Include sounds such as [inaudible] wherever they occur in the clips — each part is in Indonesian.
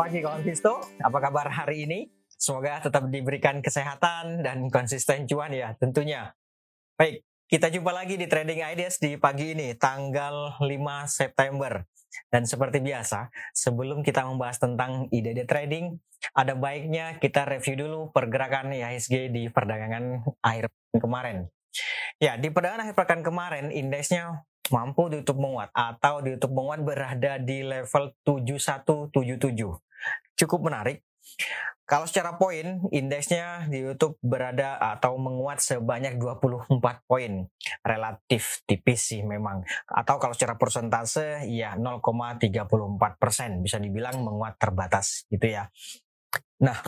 pagi kawan Visto. Apa kabar hari ini? Semoga tetap diberikan kesehatan dan konsisten cuan ya tentunya. Baik, kita jumpa lagi di Trading Ideas di pagi ini, tanggal 5 September. Dan seperti biasa, sebelum kita membahas tentang ide-ide trading, ada baiknya kita review dulu pergerakan IHSG di perdagangan akhir kemarin. Ya, di perdagangan akhir pekan kemarin, indeksnya mampu ditutup menguat atau ditutup menguat berada di level 7177. Cukup menarik. Kalau secara poin, indeksnya di YouTube berada atau menguat sebanyak 24 poin. Relatif tipis sih memang. Atau kalau secara persentase, ya 0,34 persen. Bisa dibilang menguat terbatas gitu ya. Nah,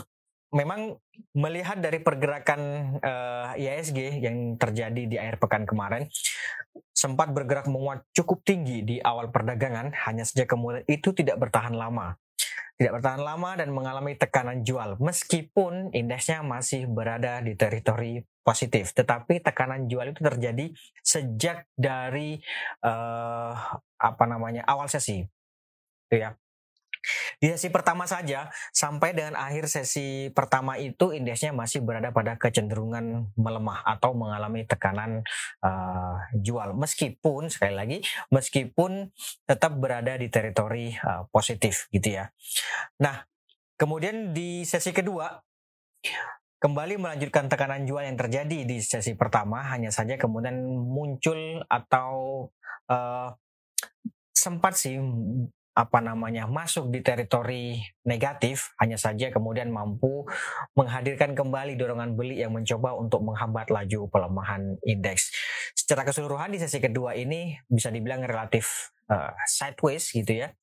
memang melihat dari pergerakan uh, yang terjadi di akhir pekan kemarin sempat bergerak menguat cukup tinggi di awal perdagangan hanya saja kemudian itu tidak bertahan lama tidak bertahan lama dan mengalami tekanan jual meskipun indeksnya masih berada di teritori positif. Tetapi tekanan jual itu terjadi sejak dari uh, apa namanya awal sesi. Ya di sesi pertama saja, sampai dengan akhir sesi pertama itu indeksnya masih berada pada kecenderungan melemah atau mengalami tekanan uh, jual. Meskipun, sekali lagi, meskipun tetap berada di teritori uh, positif gitu ya. Nah, kemudian di sesi kedua, kembali melanjutkan tekanan jual yang terjadi di sesi pertama hanya saja kemudian muncul atau uh, sempat sih apa namanya masuk di teritori negatif hanya saja kemudian mampu menghadirkan kembali dorongan beli yang mencoba untuk menghambat laju pelemahan indeks. Secara keseluruhan di sesi kedua ini bisa dibilang relatif uh, sideways gitu ya.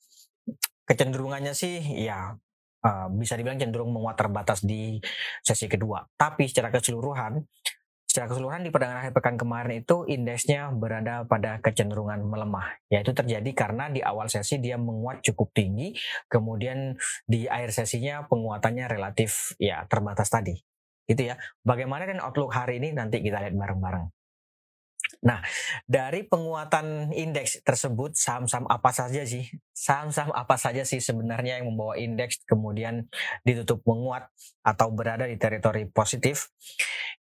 Kecenderungannya sih ya uh, bisa dibilang cenderung menguat terbatas di sesi kedua. Tapi secara keseluruhan Secara keseluruhan di perdagangan akhir pekan kemarin itu indeksnya berada pada kecenderungan melemah. Yaitu terjadi karena di awal sesi dia menguat cukup tinggi, kemudian di akhir sesinya penguatannya relatif ya terbatas tadi. Gitu ya. Bagaimana dan outlook hari ini nanti kita lihat bareng-bareng. Nah, dari penguatan indeks tersebut, saham-saham apa saja sih? Saham-saham apa saja sih sebenarnya yang membawa indeks kemudian ditutup menguat atau berada di teritori positif?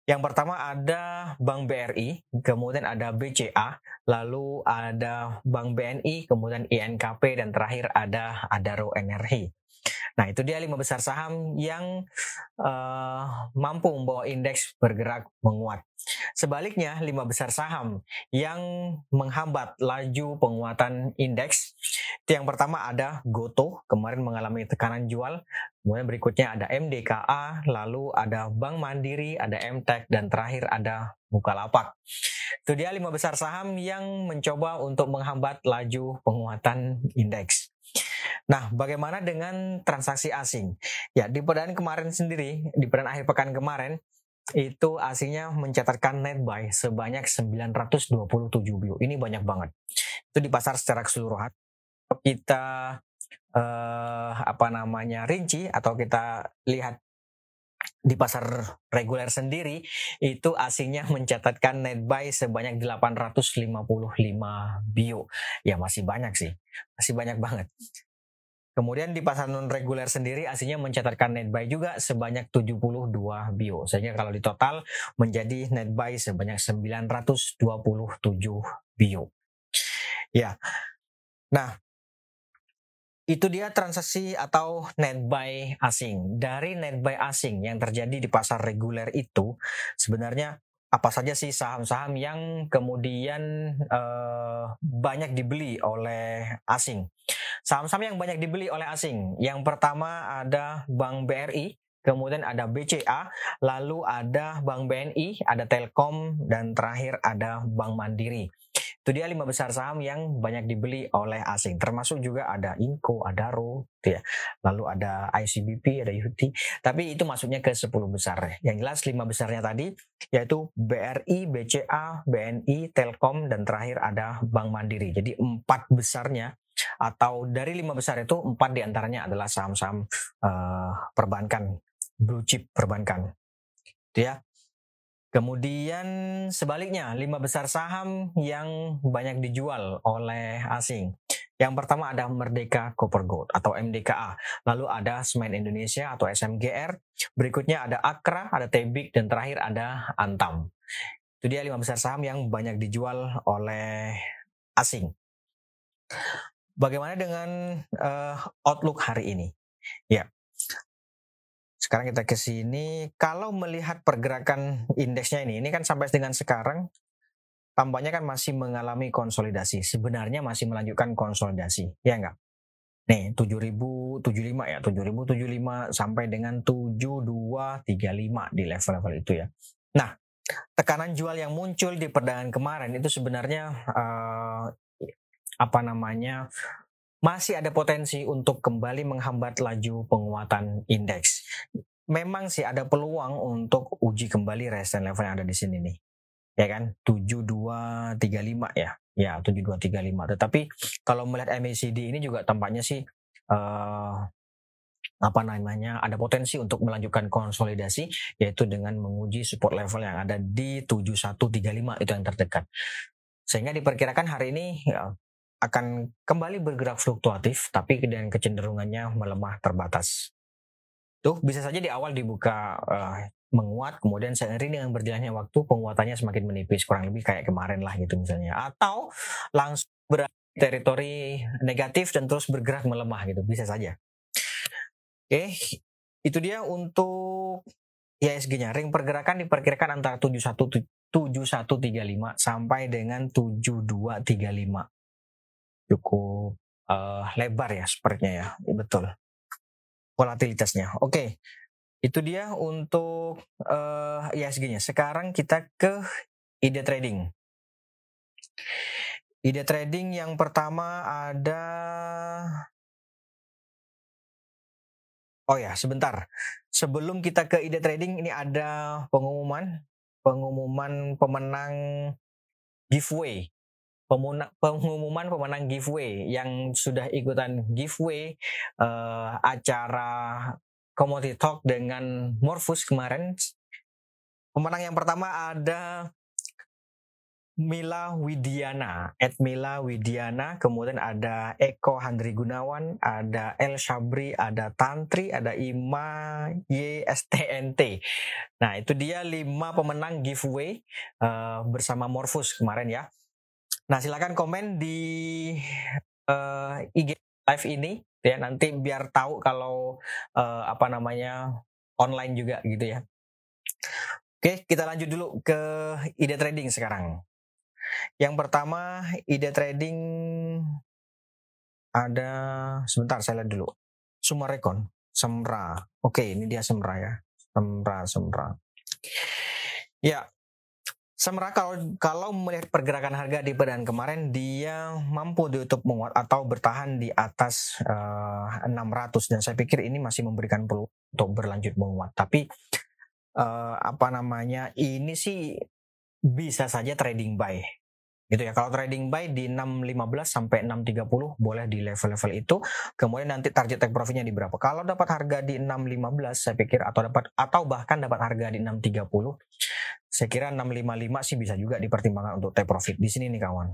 Yang pertama ada Bank BRI, kemudian ada BCA, lalu ada Bank BNI, kemudian INKP, dan terakhir ada Adaro Energi. Nah, itu dia lima besar saham yang uh, mampu membawa indeks bergerak menguat. Sebaliknya, lima besar saham yang menghambat laju penguatan indeks. Yang pertama ada Goto, kemarin mengalami tekanan jual. Kemudian berikutnya ada MDKA, lalu ada Bank Mandiri, ada MTEK, dan terakhir ada Bukalapak. Itu dia lima besar saham yang mencoba untuk menghambat laju penguatan indeks. Nah, bagaimana dengan transaksi asing? Ya, di perdaan kemarin sendiri, di perdaan akhir pekan kemarin, itu asingnya mencatatkan net buy sebanyak 927 bio. Ini banyak banget. Itu di pasar secara keseluruhan. Kita eh, apa namanya rinci atau kita lihat di pasar reguler sendiri itu asingnya mencatatkan net buy sebanyak 855 bio. Ya masih banyak sih. Masih banyak banget. Kemudian di pasar non reguler sendiri aslinya mencatatkan net buy juga sebanyak 72 bio. Sehingga kalau di total menjadi net buy sebanyak 927 bio. Ya. Nah, itu dia transaksi atau net buy asing. Dari net buy asing yang terjadi di pasar reguler itu sebenarnya apa saja sih saham-saham yang kemudian uh, banyak dibeli oleh asing. Saham-saham yang banyak dibeli oleh asing. Yang pertama ada Bank BRI, kemudian ada BCA, lalu ada Bank BNI, ada Telkom, dan terakhir ada Bank Mandiri. Itu dia lima besar saham yang banyak dibeli oleh asing. Termasuk juga ada Inco, ada RO, gitu ya. Lalu ada ICBP, ada UT. Tapi itu masuknya ke 10 besar. Yang jelas lima besarnya tadi yaitu BRI, BCA, BNI, Telkom, dan terakhir ada Bank Mandiri. Jadi empat besarnya atau dari lima besar itu empat di antaranya adalah saham-saham uh, perbankan blue chip perbankan, gitu ya. Kemudian sebaliknya, lima besar saham yang banyak dijual oleh asing. Yang pertama ada Merdeka Copper Gold atau MDKA. Lalu ada Semen Indonesia atau SMGR. Berikutnya ada Akra, ada Tebik, dan terakhir ada Antam. Itu dia lima besar saham yang banyak dijual oleh asing. Bagaimana dengan uh, outlook hari ini? Ya, sekarang kita ke sini. Kalau melihat pergerakan indeksnya ini, ini kan sampai dengan sekarang tampaknya kan masih mengalami konsolidasi. Sebenarnya masih melanjutkan konsolidasi, ya enggak? Nih, 7075 ya, 7075 sampai dengan 7235 di level-level itu ya. Nah, tekanan jual yang muncul di perdagangan kemarin itu sebenarnya uh, apa namanya masih ada potensi untuk kembali menghambat laju penguatan indeks. Memang sih ada peluang untuk uji kembali resistance level yang ada di sini nih. Ya kan? 7235 ya. Ya 7235 tetapi kalau melihat MACD ini juga tampaknya sih uh, apa namanya ada potensi untuk melanjutkan konsolidasi yaitu dengan menguji support level yang ada di 7135 itu yang terdekat. Sehingga diperkirakan hari ini ya, akan kembali bergerak fluktuatif tapi dengan kecenderungannya melemah terbatas. Tuh bisa saja di awal dibuka uh, menguat kemudian seiring dengan berjalannya waktu penguatannya semakin menipis kurang lebih kayak kemarin lah gitu misalnya. Atau langsung berada di teritori negatif dan terus bergerak melemah gitu bisa saja. Oke itu dia untuk ISG-nya ring pergerakan diperkirakan antara 71 7135 sampai dengan 7235 cukup uh, lebar ya sepertinya ya betul volatilitasnya oke itu dia untuk uh, eh, ISG-nya. Sekarang kita ke ide trading. Ide trading yang pertama ada Oh ya, sebentar. Sebelum kita ke ide trading, ini ada pengumuman, pengumuman pemenang giveaway. Pengumuman pemenang giveaway yang sudah ikutan giveaway uh, acara Commodity Talk dengan Morpheus kemarin. Pemenang yang pertama ada Mila Widiana, Ed Mila Widiana, kemudian ada Eko Handri Gunawan, ada El Shabri, ada Tantri, ada Ima YSTNT. Nah itu dia lima pemenang giveaway uh, bersama Morpheus kemarin ya. Nah silakan komen di uh, eh, IG live ini ya nanti biar tahu kalau uh, apa namanya online juga gitu ya. Oke, kita lanjut dulu ke ide trading sekarang. Yang pertama, ide trading ada sebentar saya lihat dulu. Sumarekon, Semra. Oke, ini dia Semra ya. Semra, Semra. Ya, Semra kalau kalau melihat pergerakan harga di perdagangan kemarin dia mampu ditutup menguat atau bertahan di atas uh, eh, 600 dan saya pikir ini masih memberikan peluang untuk berlanjut menguat. Tapi uh, apa namanya ini sih bisa saja trading buy gitu ya. Kalau trading buy di 615 sampai 630 boleh di level-level itu. Kemudian nanti target take profitnya di berapa? Kalau dapat harga di 615 saya pikir atau dapat atau bahkan dapat harga di 630 saya kira 655 sih bisa juga dipertimbangkan untuk take profit di sini nih kawan.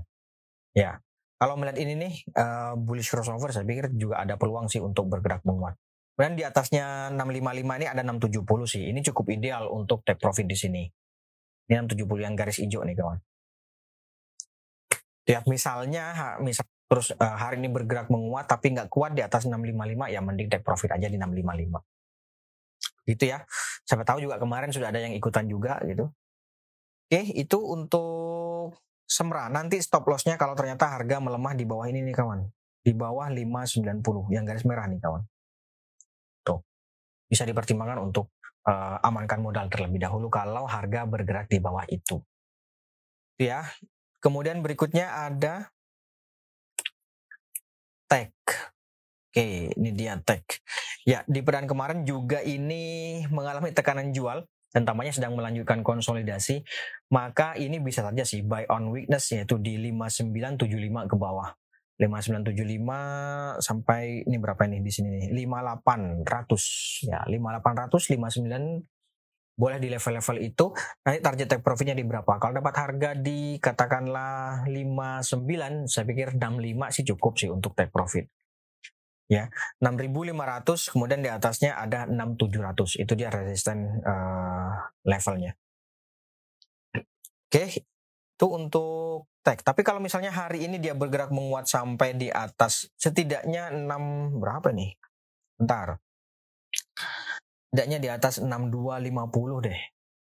Ya, kalau melihat ini nih uh, bullish crossover saya pikir juga ada peluang sih untuk bergerak menguat. Kemudian di atasnya 655 ini ada 670 sih. Ini cukup ideal untuk take profit di sini. Ini 670 yang garis hijau nih kawan. Ya, misalnya misal terus uh, hari ini bergerak menguat tapi nggak kuat di atas 655 ya mending take profit aja di 655 gitu ya siapa tahu juga kemarin sudah ada yang ikutan juga gitu Oke, itu untuk Semra. Nanti stop lossnya kalau ternyata harga melemah di bawah ini nih kawan. Di bawah 590 yang garis merah nih kawan. Tuh. Bisa dipertimbangkan untuk uh, amankan modal terlebih dahulu kalau harga bergerak di bawah itu. Ya. Kemudian berikutnya ada tech. Oke, ini dia tech. Ya, di peran kemarin juga ini mengalami tekanan jual dan tampaknya sedang melanjutkan konsolidasi, maka ini bisa saja sih buy on weakness yaitu di 5975 ke bawah. 5975 sampai ini berapa ini di sini nih 5800 ya 5800 59 boleh di level-level itu nanti target take profitnya di berapa? Kalau dapat harga di katakanlah 59 saya pikir 65 sih cukup sih untuk take profit. Ya 6500 kemudian di atasnya ada 6700 itu dia resisten uh, levelnya. Oke itu untuk tag. Tapi kalau misalnya hari ini dia bergerak menguat sampai di atas setidaknya 6 berapa nih? Bentar setidaknya di atas 6250 deh.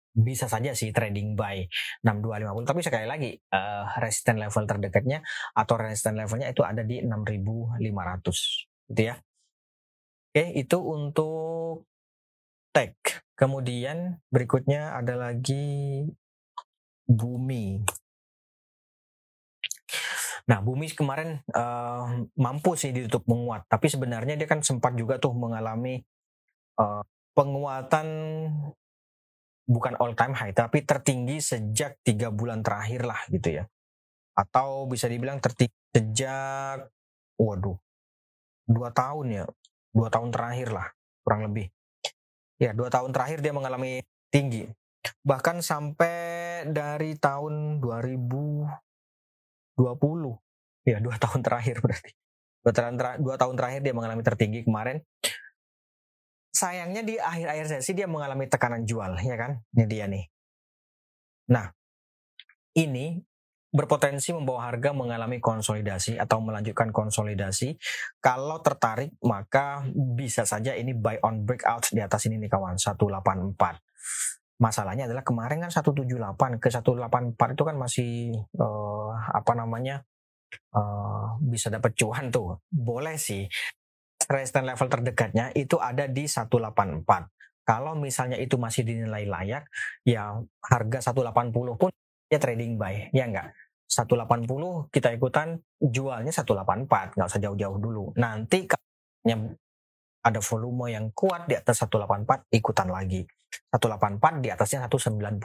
Bisa saja sih trading buy 6250 tapi sekali lagi uh, resisten level terdekatnya atau resisten levelnya itu ada di 6500 gitu ya. Oke, itu untuk tech. Kemudian berikutnya ada lagi bumi. Nah, bumi kemarin uh, mampu sih ditutup menguat, tapi sebenarnya dia kan sempat juga tuh mengalami uh, penguatan bukan all time high tapi tertinggi sejak tiga bulan terakhir lah gitu ya. Atau bisa dibilang tertinggi sejak waduh dua tahun ya dua tahun terakhir lah kurang lebih. Ya dua tahun terakhir dia mengalami tinggi. Bahkan sampai dari tahun 2020 ya dua [laughs] tahun terakhir berarti. Dua tahun, dua tahun terakhir dia mengalami tertinggi kemarin sayangnya di akhir-akhir sesi dia mengalami tekanan jual, ya kan? Ini dia nih. Nah, ini berpotensi membawa harga mengalami konsolidasi atau melanjutkan konsolidasi. Kalau tertarik, maka bisa saja ini buy on breakout di atas ini nih kawan, 184. Masalahnya adalah kemarin kan 178 ke 184 itu kan masih uh, apa namanya? Uh, bisa dapat cuan tuh. Boleh sih resistance level terdekatnya itu ada di 184. Kalau misalnya itu masih dinilai layak, ya harga 180 pun ya trading buy, ya enggak? 180 kita ikutan jualnya 184, nggak usah jauh-jauh dulu. Nanti kalau ada volume yang kuat di atas 184 ikutan lagi. 184 di atasnya 190.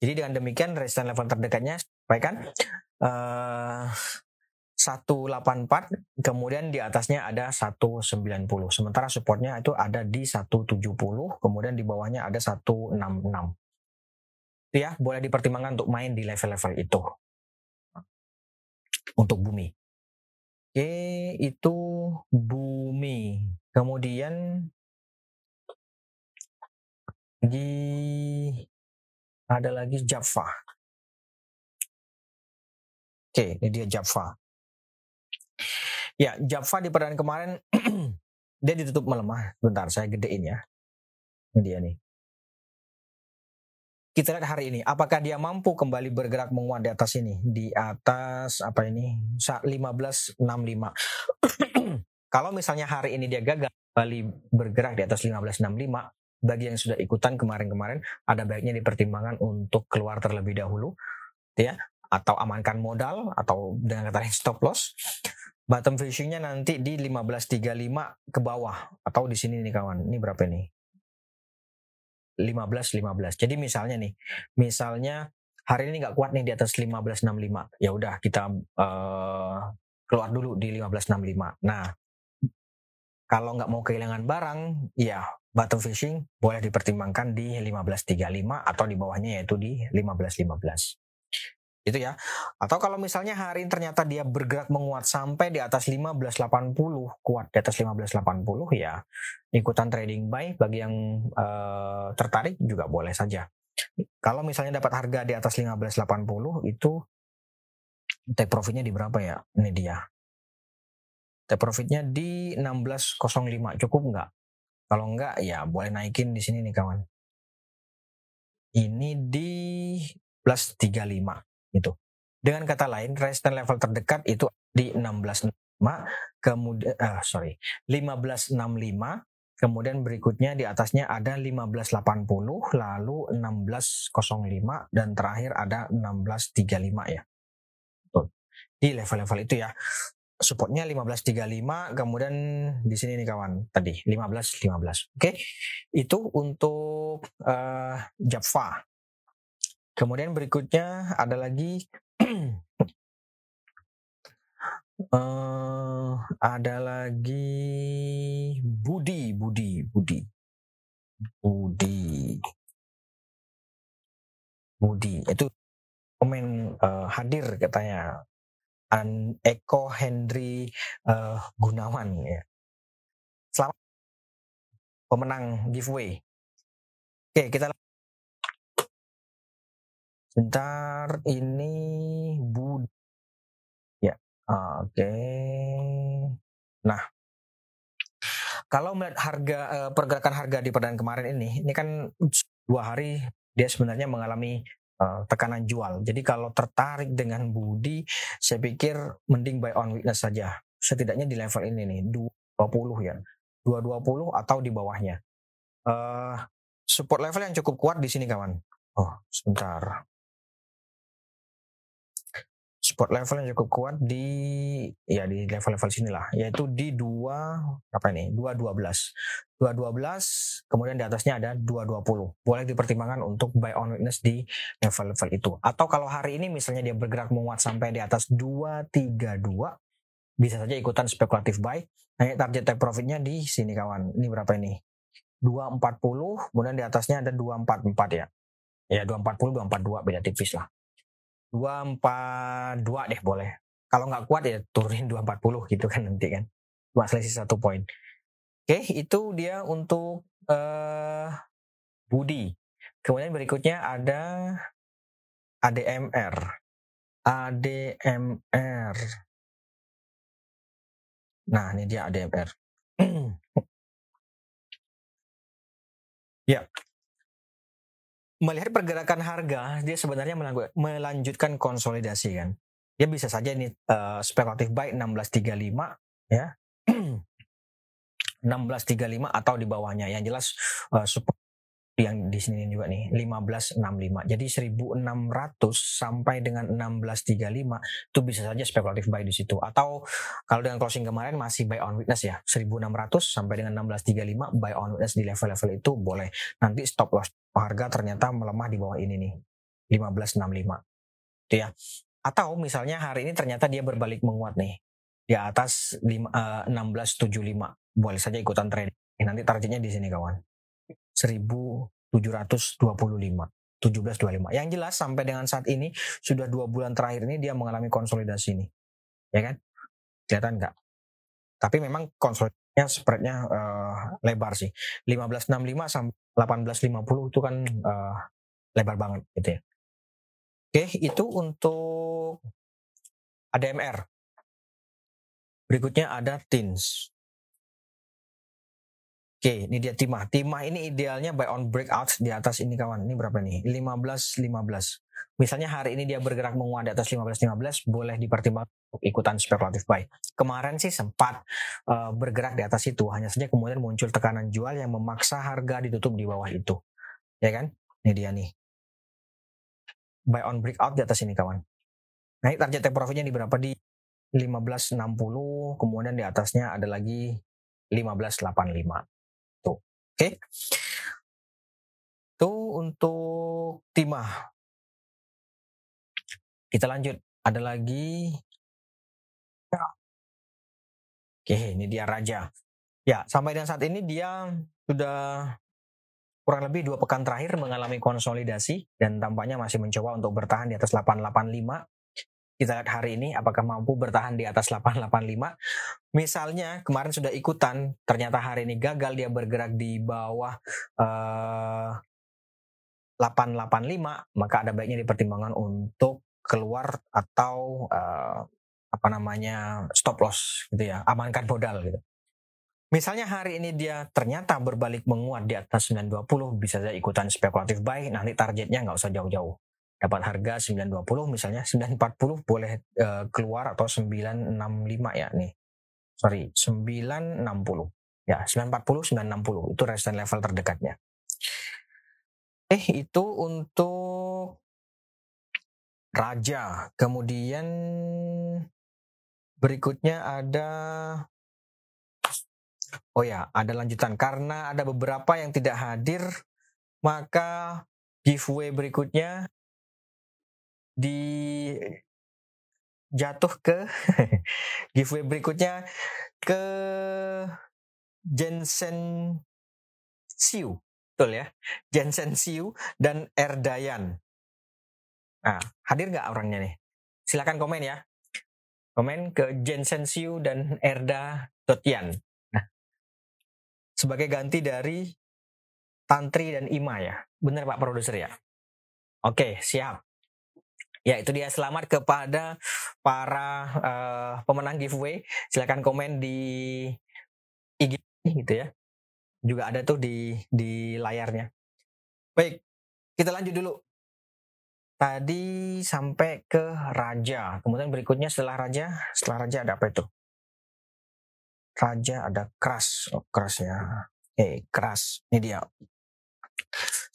Jadi dengan demikian resistance level terdekatnya sampaikan uh, 184 kemudian di atasnya ada 190 sementara supportnya itu ada di 170 kemudian di bawahnya ada 166 itu ya boleh dipertimbangkan untuk main di level-level itu. Untuk bumi. Oke itu bumi. Kemudian di ada lagi Java. Oke, ini dia Java. Ya, Java di perdana kemarin [clears throat] dia ditutup melemah. Bentar, saya gedein ya. Ini dia nih. Kita lihat hari ini, apakah dia mampu kembali bergerak menguat di atas ini? Di atas apa ini? 1565. [clears throat] Kalau misalnya hari ini dia gagal kembali bergerak di atas 1565, bagi yang sudah ikutan kemarin-kemarin, ada baiknya dipertimbangkan untuk keluar terlebih dahulu, ya, atau amankan modal, atau dengan kata stop loss bottom fishingnya nanti di 1535 ke bawah. Atau di sini nih kawan. Ini berapa nih 15 15 jadi misalnya nih misalnya hari ini nggak kuat nih di atas 1565 ya udah kita uh, keluar dulu di 1565 nah kalau nggak mau kehilangan barang ya bottom fishing boleh dipertimbangkan di 1535 atau di bawahnya yaitu di 1515 itu ya. Atau kalau misalnya hari ini ternyata dia bergerak menguat sampai di atas 1580, kuat di atas 1580 ya ikutan trading buy bagi yang uh, tertarik juga boleh saja. Kalau misalnya dapat harga di atas 1580 itu take profitnya di berapa ya? Ini dia. Take profitnya di 1605 cukup nggak? Kalau nggak ya boleh naikin di sini nih kawan. Ini di plus 35 itu. Dengan kata lain, resistance level terdekat itu di 1665, kemudian uh, sorry, 1565, kemudian berikutnya di atasnya ada 1580, lalu 1605 dan terakhir ada 1635 ya. Di level-level itu ya. Supportnya 1535, kemudian di sini nih kawan tadi 1515. Oke, okay? itu untuk uh, Java. Kemudian berikutnya ada lagi uh, [clears throat] ada lagi Budi, Budi, Budi, Budi. Budi itu komen uh, hadir katanya An Eko Hendri uh, Gunawan ya. Selamat pemenang giveaway. Oke, kita Bentar, ini Budi. Ya, oke. Nah, kalau melihat harga uh, pergerakan harga di perdana kemarin ini, ini kan dua hari dia sebenarnya mengalami uh, tekanan jual. Jadi kalau tertarik dengan Budi, saya pikir mending buy on weakness saja. Setidaknya di level ini nih, 220 ya. 220 atau di bawahnya. Uh, support level yang cukup kuat di sini kawan. Oh, sebentar support level yang cukup kuat di ya di level-level sinilah yaitu di dua apa ini? Dua dua belas. Dua dua belas kemudian di atasnya ada dua dua puluh. Boleh dipertimbangkan untuk buy on witness di level-level itu. Atau kalau hari ini misalnya dia bergerak menguat sampai di atas dua tiga dua bisa saja ikutan spekulatif buy. Nah target take profitnya di sini kawan. Ini berapa ini? 240 kemudian di atasnya ada 244 ya. Ya 240 242 beda tipis lah dua empat dua deh boleh. Kalau nggak kuat ya turunin dua empat puluh gitu kan nanti kan. Dua selisih satu poin. Oke itu dia untuk uh, Budi. Kemudian berikutnya ada ADMR ADMR nah ini dia ADMR [clears throat] ya melihat pergerakan harga, dia sebenarnya melanjutkan konsolidasi kan. Dia bisa saja ini uh, spekulatif buy 1635 ya. [clears throat] 1635 atau di bawahnya. Yang jelas uh, yang di sini juga nih 1565. Jadi 1600 sampai dengan 1635 itu bisa saja spekulatif buy di situ. Atau kalau dengan closing kemarin masih buy on witness ya 1600 sampai dengan 1635 buy on witness di level-level itu boleh. Nanti stop loss harga ternyata melemah di bawah ini nih 1565. Itu ya. Atau misalnya hari ini ternyata dia berbalik menguat nih di atas 5, uh, 1675. Boleh saja ikutan trading. Nanti targetnya di sini kawan. 1725. 1725. Yang jelas sampai dengan saat ini sudah dua bulan terakhir ini dia mengalami konsolidasi ini, ya kan? Kelihatan nggak? Tapi memang konsolidasinya spreadnya uh, lebar sih. 1565 sampai 1850 itu kan uh, lebar banget gitu ya. Oke, itu untuk ADMR. Berikutnya ada TINS. Oke, ini dia timah. Timah ini idealnya buy on breakout di atas ini kawan. Ini berapa nih? 15 15. Misalnya hari ini dia bergerak menguat di atas 15 15, boleh dipertimbangkan untuk ikutan spekulatif buy. Kemarin sih sempat uh, bergerak di atas itu, hanya saja kemudian muncul tekanan jual yang memaksa harga ditutup di bawah itu. Ya kan? Ini dia nih. Buy on breakout di atas ini kawan. Nah, ini target take profitnya di berapa? Di 1560, kemudian di atasnya ada lagi 1585. Oke. Itu untuk timah. Kita lanjut. Ada lagi. Oke, ini dia raja. Ya, sampai dengan saat ini dia sudah kurang lebih dua pekan terakhir mengalami konsolidasi dan tampaknya masih mencoba untuk bertahan di atas 885 kita lihat hari ini apakah mampu bertahan di atas 885. Misalnya kemarin sudah ikutan, ternyata hari ini gagal dia bergerak di bawah uh, eh, 885, maka ada baiknya dipertimbangkan untuk keluar atau uh, apa namanya stop loss gitu ya, amankan modal gitu. Misalnya hari ini dia ternyata berbalik menguat di atas 920, bisa saja ikutan spekulatif buy, nanti targetnya nggak usah jauh-jauh dapat harga 920 misalnya 940 boleh uh, keluar atau 965 ya nih. Sorry 960 ya 940 960 itu resistance level terdekatnya. Eh itu untuk raja. Kemudian berikutnya ada oh ya ada lanjutan. Karena ada beberapa yang tidak hadir maka giveaway berikutnya di jatuh ke [laughs] giveaway berikutnya ke Jensen Siu betul ya Jensen Siu dan Erdayan Nah, hadir nggak orangnya nih? Silakan komen ya. Komen ke Jensen Siu dan Erda Totian. Nah, sebagai ganti dari Tantri dan Ima ya. Benar Pak Produser ya? Oke, siap. Ya, itu dia selamat kepada para uh, pemenang giveaway. Silakan komen di IG gitu ya. Juga ada tuh di di layarnya. Baik, kita lanjut dulu. Tadi sampai ke raja. Kemudian berikutnya setelah raja, setelah raja ada apa itu? Raja ada keras, oh, keras ya. Eh, keras. Ini dia.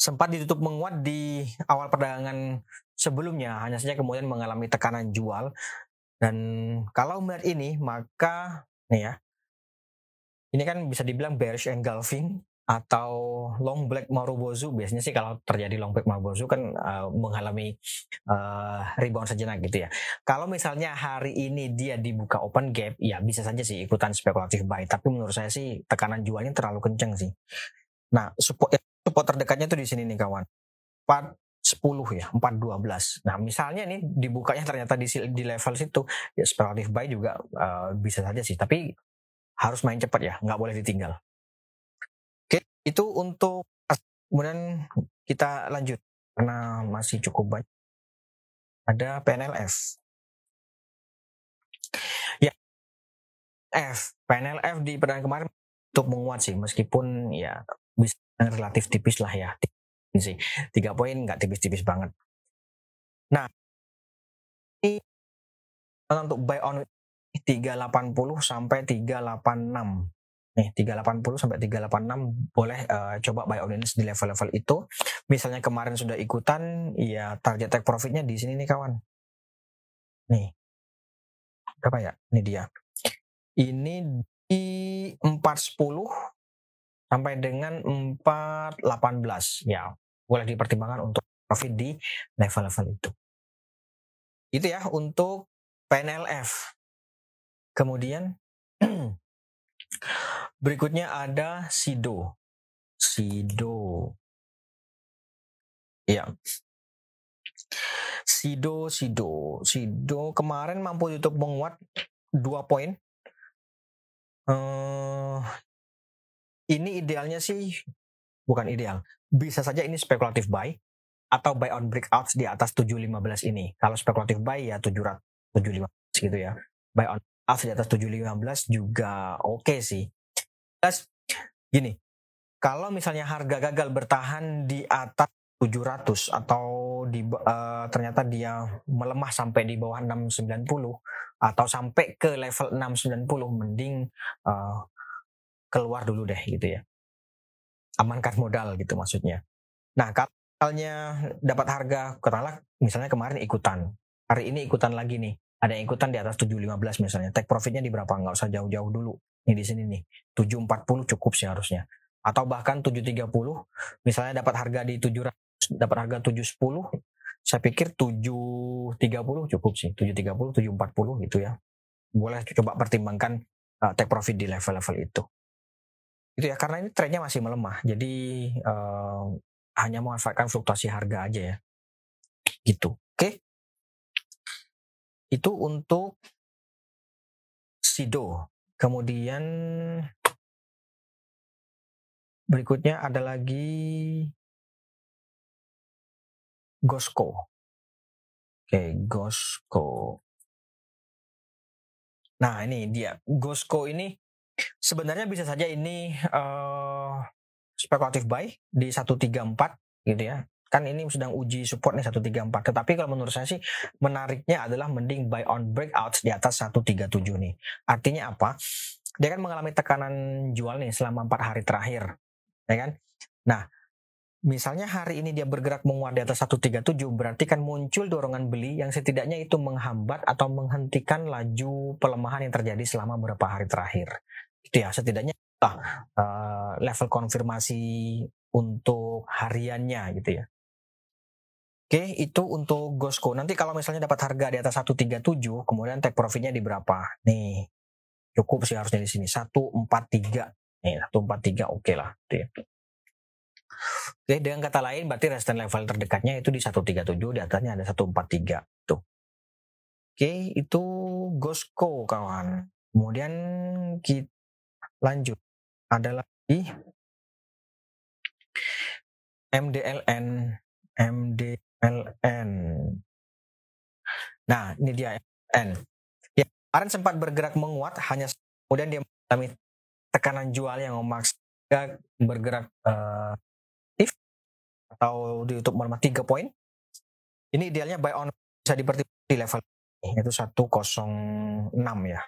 Sempat ditutup menguat di awal perdagangan sebelumnya, hanya saja kemudian mengalami tekanan jual. Dan kalau melihat ini, maka nih ya, ini kan bisa dibilang bearish engulfing atau long black marubozu biasanya sih kalau terjadi long black marubozu kan uh, mengalami uh, rebound sejenak gitu ya. Kalau misalnya hari ini dia dibuka open gap, ya bisa saja sih ikutan spekulatif buy. Tapi menurut saya sih tekanan jualnya terlalu kenceng sih. Nah support support terdekatnya tuh di sini nih kawan. 4 10 ya, 412. Nah, misalnya nih dibukanya ternyata di, di level situ, ya speculative buy juga uh, bisa saja sih, tapi harus main cepat ya, nggak boleh ditinggal. Oke, itu untuk kemudian kita lanjut karena masih cukup banyak. Ada PNLF. Ya, F, PNLF di perdagangan kemarin untuk menguat sih, meskipun ya bisa relatif tipis lah ya sih. Tiga poin nggak tipis-tipis banget. Nah, ini untuk buy on 380 sampai 386. Nih, 380 sampai 386 boleh uh, coba buy on di level-level itu. Misalnya kemarin sudah ikutan, ya target take profitnya di sini nih kawan. Nih. Berapa ya? Ini dia. Ini di 410 sampai dengan 418 ya boleh dipertimbangkan untuk profit di level-level itu. Itu ya untuk PNLF. Kemudian [clears throat] berikutnya ada SIDO. SIDO. Ya. SIDO, SIDO. SIDO kemarin mampu tutup menguat dua poin. Uh, ini idealnya sih bukan ideal bisa saja ini spekulatif buy atau buy on breakouts di atas 715 ini. Kalau spekulatif buy ya 700 715 gitu ya. Buy on breakouts di atas 715 juga oke okay sih. Plus gini, kalau misalnya harga gagal bertahan di atas 700 atau di uh, ternyata dia melemah sampai di bawah 690 atau sampai ke level 690 mending uh, keluar dulu deh gitu ya amankan modal gitu maksudnya. Nah, kalau misalnya dapat harga katakanlah misalnya kemarin ikutan, hari ini ikutan lagi nih, ada yang ikutan di atas 715 misalnya, take profitnya di berapa? Nggak usah jauh-jauh dulu. Ini di sini nih, 740 cukup sih harusnya. Atau bahkan 730, misalnya dapat harga di 700, dapat harga 710, saya pikir 730 cukup sih, 730, 740 gitu ya. Boleh coba pertimbangkan uh, take profit di level-level itu itu ya karena ini trennya masih melemah. Jadi uh, hanya memanfaatkan fluktuasi harga aja ya. Gitu. Oke. Itu untuk Sido. Kemudian berikutnya ada lagi Gosco. Oke Gosco. Nah ini dia. Gosco ini sebenarnya bisa saja ini uh, spekulatif buy di 134 gitu ya. Kan ini sedang uji support nih 134. Tetapi kalau menurut saya sih menariknya adalah mending buy on breakouts di atas 137 nih. Artinya apa? Dia kan mengalami tekanan jual nih selama empat hari terakhir. Ya kan? Nah, Misalnya hari ini dia bergerak menguat di atas 137 berarti kan muncul dorongan beli yang setidaknya itu menghambat atau menghentikan laju pelemahan yang terjadi selama beberapa hari terakhir. Ya setidaknya uh, level konfirmasi untuk hariannya gitu ya. Oke, itu untuk Gosco. Nanti kalau misalnya dapat harga di atas 137, kemudian take profitnya di berapa? Nih, cukup sih harusnya di sini 143. Nih, 143 oke okay lah. Gitu ya. Oke, dengan kata lain berarti resistance level terdekatnya itu di 137, di atasnya ada 143 tuh. Oke, itu Gosco kawan. Kemudian kita lanjut. Ada lagi MDLN MDLN. Nah, ini dia N. Ya, kemarin sempat bergerak menguat hanya kemudian dia mengalami tekanan jual yang memaks bergerak uh, atau di YouTube melemah 3 poin. Ini idealnya buy on bisa dipertimbangkan di level ini, itu 106 ya.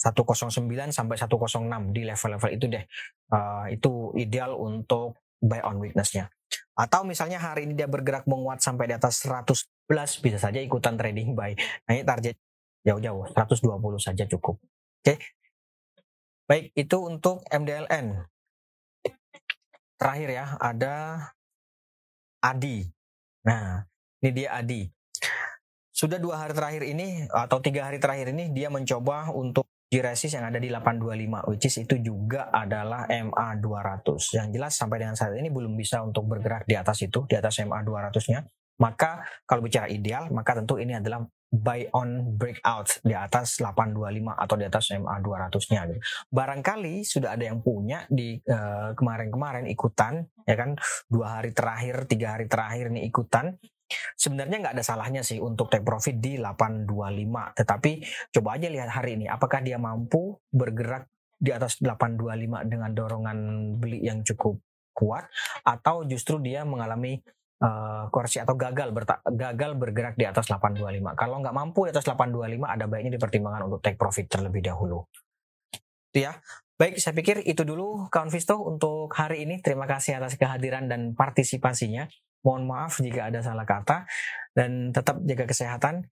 109 sampai 106 di level-level itu deh. Uh, itu ideal untuk buy on weakness-nya. Atau misalnya hari ini dia bergerak menguat sampai di atas 111 bisa saja ikutan trading buy. Nah ini target jauh-jauh 120 saja cukup. Oke. Okay. Baik, itu untuk MDLN. Terakhir ya, ada Adi. Nah, ini dia Adi. Sudah dua hari terakhir ini atau tiga hari terakhir ini dia mencoba untuk resist yang ada di 825 which is itu juga adalah MA 200 yang jelas sampai dengan saat ini belum bisa untuk bergerak di atas itu di atas MA 200 nya maka kalau bicara ideal maka tentu ini adalah buy on breakout di atas 825 atau di atas MA 200-nya gitu. Barangkali sudah ada yang punya di kemarin kemarin-kemarin ikutan ya kan dua hari terakhir, tiga hari terakhir ini ikutan. Sebenarnya nggak ada salahnya sih untuk take profit di 825. Tetapi coba aja lihat hari ini apakah dia mampu bergerak di atas 825 dengan dorongan beli yang cukup kuat atau justru dia mengalami uh, koreksi atau gagal gagal bergerak di atas 825. Kalau nggak mampu di atas 825 ada baiknya dipertimbangkan untuk take profit terlebih dahulu. Ya. Baik, saya pikir itu dulu kawan Visto untuk hari ini. Terima kasih atas kehadiran dan partisipasinya. Mohon maaf jika ada salah kata dan tetap jaga kesehatan.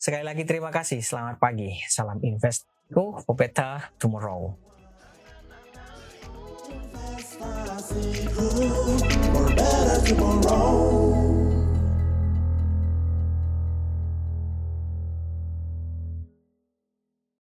Sekali lagi terima kasih. Selamat pagi. Salam invest. Go for better tomorrow. tomorrow.